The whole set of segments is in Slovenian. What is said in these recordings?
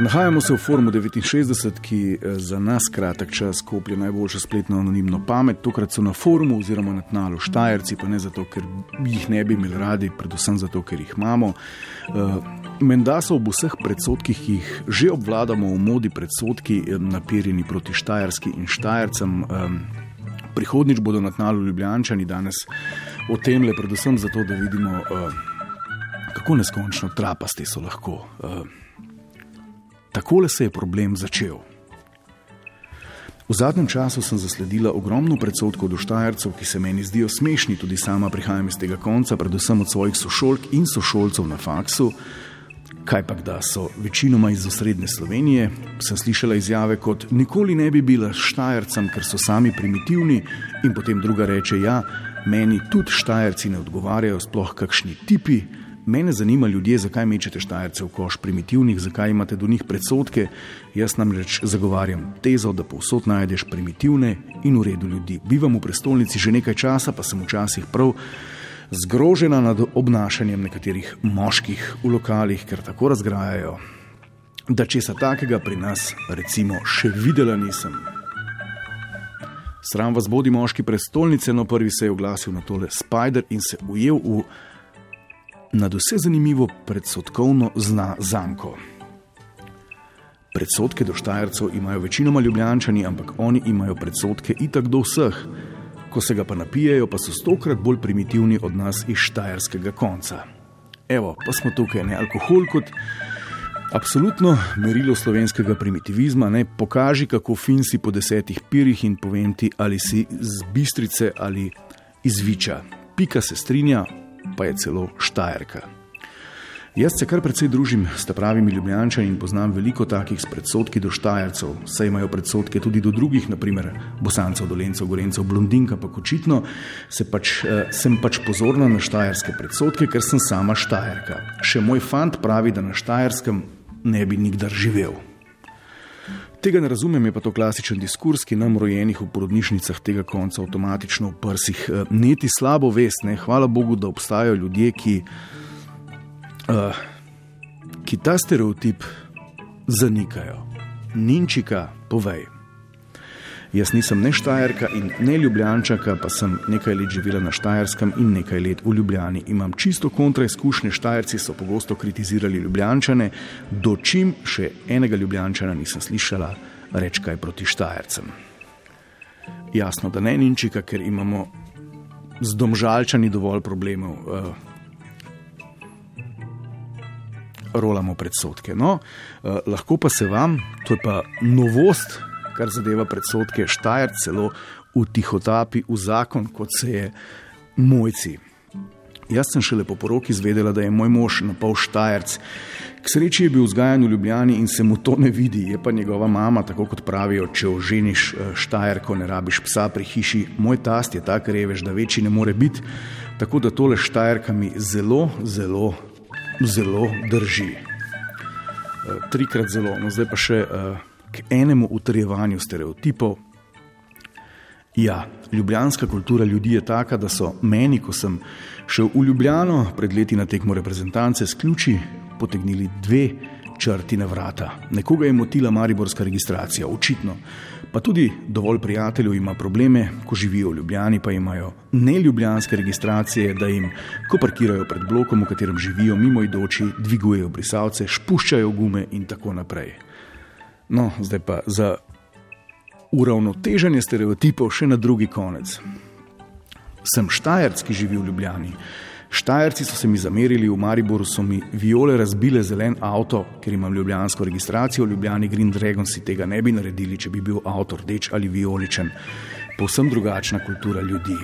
Nahajamo se v Forumu 69, ki eh, za nas kratek čas koplje najboljšo spletno anonimno pamet. Tokrat so na forumu oziroma na tnalu Štajerci, pa ne zato, ker jih ne bi imeli radi, predvsem zato, ker jih imamo. Uh, Menda so ob vseh predsotkih, ki jih že obvladamo v modi predsotki, eh, napirjeni proti Štajerski in Štajercem. Prihodnič bodo na tnalu Ljubljančani danes o tem le predvsem zato, da vidimo, kako neskončno trapasti so lahko. Takole se je problem začel. V zadnjem času sem zasledila ogromno predsotkov do štajercev, ki se meni zdijo smešni, tudi sama prihajam iz tega konca, predvsem od svojih sošolk in sošolcev na faksu. Kaj pa da so večinoma iz osrednje Slovenije, sem slišala izjave kot: Nikoli ne bi bila štajercem, ker so sami primitivni, in potem druga reče: Ja, meni tudi štajerci ne odgovarjajo, sploh kakšni tipi. Mene zanima ljudje, zakaj mečete štajerce v koš primitivnih, zakaj imate do njih predsotke. Jaz namreč zagovarjam tezo, da povsod najdeš primitivne in v redu ljudi. Bivam v prestolnici že nekaj časa, pa sem včasih prav zgrožena nad obnašanjem nekaterih moških v lokalih, ker tako razgrajajo, da česa takega pri nas, recimo, še videla nisem. Sram vas bodi moški prestolnice, no prvi se je oglasil na tole Spider in se ujel v nad vse zanimivo predsotkovno zna zanko. Predsotke do Štajercev imajo večinoma ljubljančani, ampak oni imajo predsotke itak do vseh. Ko se ga pa napijejo, pa so stokrat bolj primitivni od nas iz štajerskega konca. Evo, pa smo tukaj, ne alkohol kot absolutno merilo slovenskega primitivizma, ne pokaži, kako fin si po desetih pirih in povem ti, ali si z bistrice ali iz viča. Pika se strinja, pa je celo Štajerka. Jaz se kar precej družim s pravimi ljubljančani in poznam veliko takih s predsotki do Štajercev, saj imajo predsotke tudi do drugih, naprimer Bosancev, Dolencev, Gorencev, Blondinka, pa očitno se pač, eh, sem pač pozorna na štajerske predsotke, ker sem sama Štajerka. Še moj fant pravi, da na Štajerskem ne bi nikdar živel. Tega ne razumem, je pa to klasičen diskurs, ki nam rojenih v porodnišnicah tega konca avtomatično v prsih eh, neti slabo vest. Ne? Hvala Bogu, da obstajajo ljudje, ki, uh, ki ta stereotip zanikajo. Ninčika, povej. Jaz nisem ne Štajerka in ne Ljubljančaka, pa sem nekaj let živela na Štajerskem in nekaj let v Ljubljani. Imam čisto kontra izkušnje, Štajerci so pogosto kritizirali Ljubljančane, dočim še enega Ljubljančana nisem slišala reči kaj proti Štajercem. Jasno, da ne Ninčika, ker imamo z domžalčani dovolj problemov. Uh, Rolamo predsotke. No, uh, lahko pa se vam, to je pa novost, kar zadeva predsotke, Štajer celo v tihotapi v zakon, kot se je mojci. Jaz sem šele po poroki izvedela, da je moj mož na pol Štajerc. K sreči je bil vzgajan v Ljubljani in se mu to ne vidi. Je pa njegova mama, tako kot pravijo, če oženiš eh, Štajerko, ne rabiš psa pri hiši. Moj tast je tak revež, da večji ne more biti. Tako da tole Štajerka mi zelo, zelo, zelo drži. Eh, trikrat zelo, no zdaj pa še. Uh, k enemu utrjevanju stereotipov. Ja, ljubljanska kultura ljudi je taka, da so meni, ko sem šel v Ljubljano pred leti na tekmo reprezentance, s ključi potegnili dve črti na vrata. Nekoga je motila mariborska registracija, očitno. Pa tudi dovolj prijateljev ima probleme, ko živijo v Ljubljani, pa imajo neljubljanske registracije, da jim, ko parkirajo pred blokom, v katerem živijo, mimo idoči, dvigujejo brisalce, spuščajo gume in tako naprej. No, zdaj pa za uravnoteženje stereotipov še na drugi konec. Sem Štajerc, ki živi v Ljubljani. Štajerci so se mi zamerili, v Mariboru so mi viole razbile zelen avto, ker imam ljubljansko registracijo, v Ljubljani Green Dragon si tega ne bi naredili, če bi bil avto rdeč ali violičen. Povsem drugačna kultura ljudi.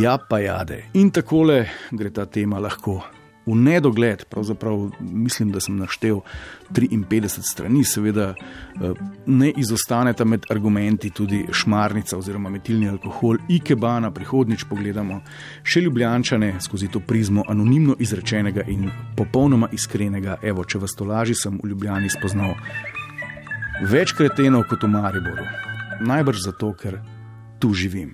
Ja, pa jade. In takole gre ta tema lahko v nedogled, pravzaprav mislim, da sem naštel 53 strani, seveda eh, ne izostaneta med argumenti tudi šmarnica oziroma metilni alkohol, ikebana, prihodnič pogledamo še ljubljančane skozi to prizmo anonimno izrečenega in popolnoma iskrenega. Evo, če vas to laži, sem v Ljubljani spoznal več kretenov kot v Mariboru. Najbrž zato, ker tu živim.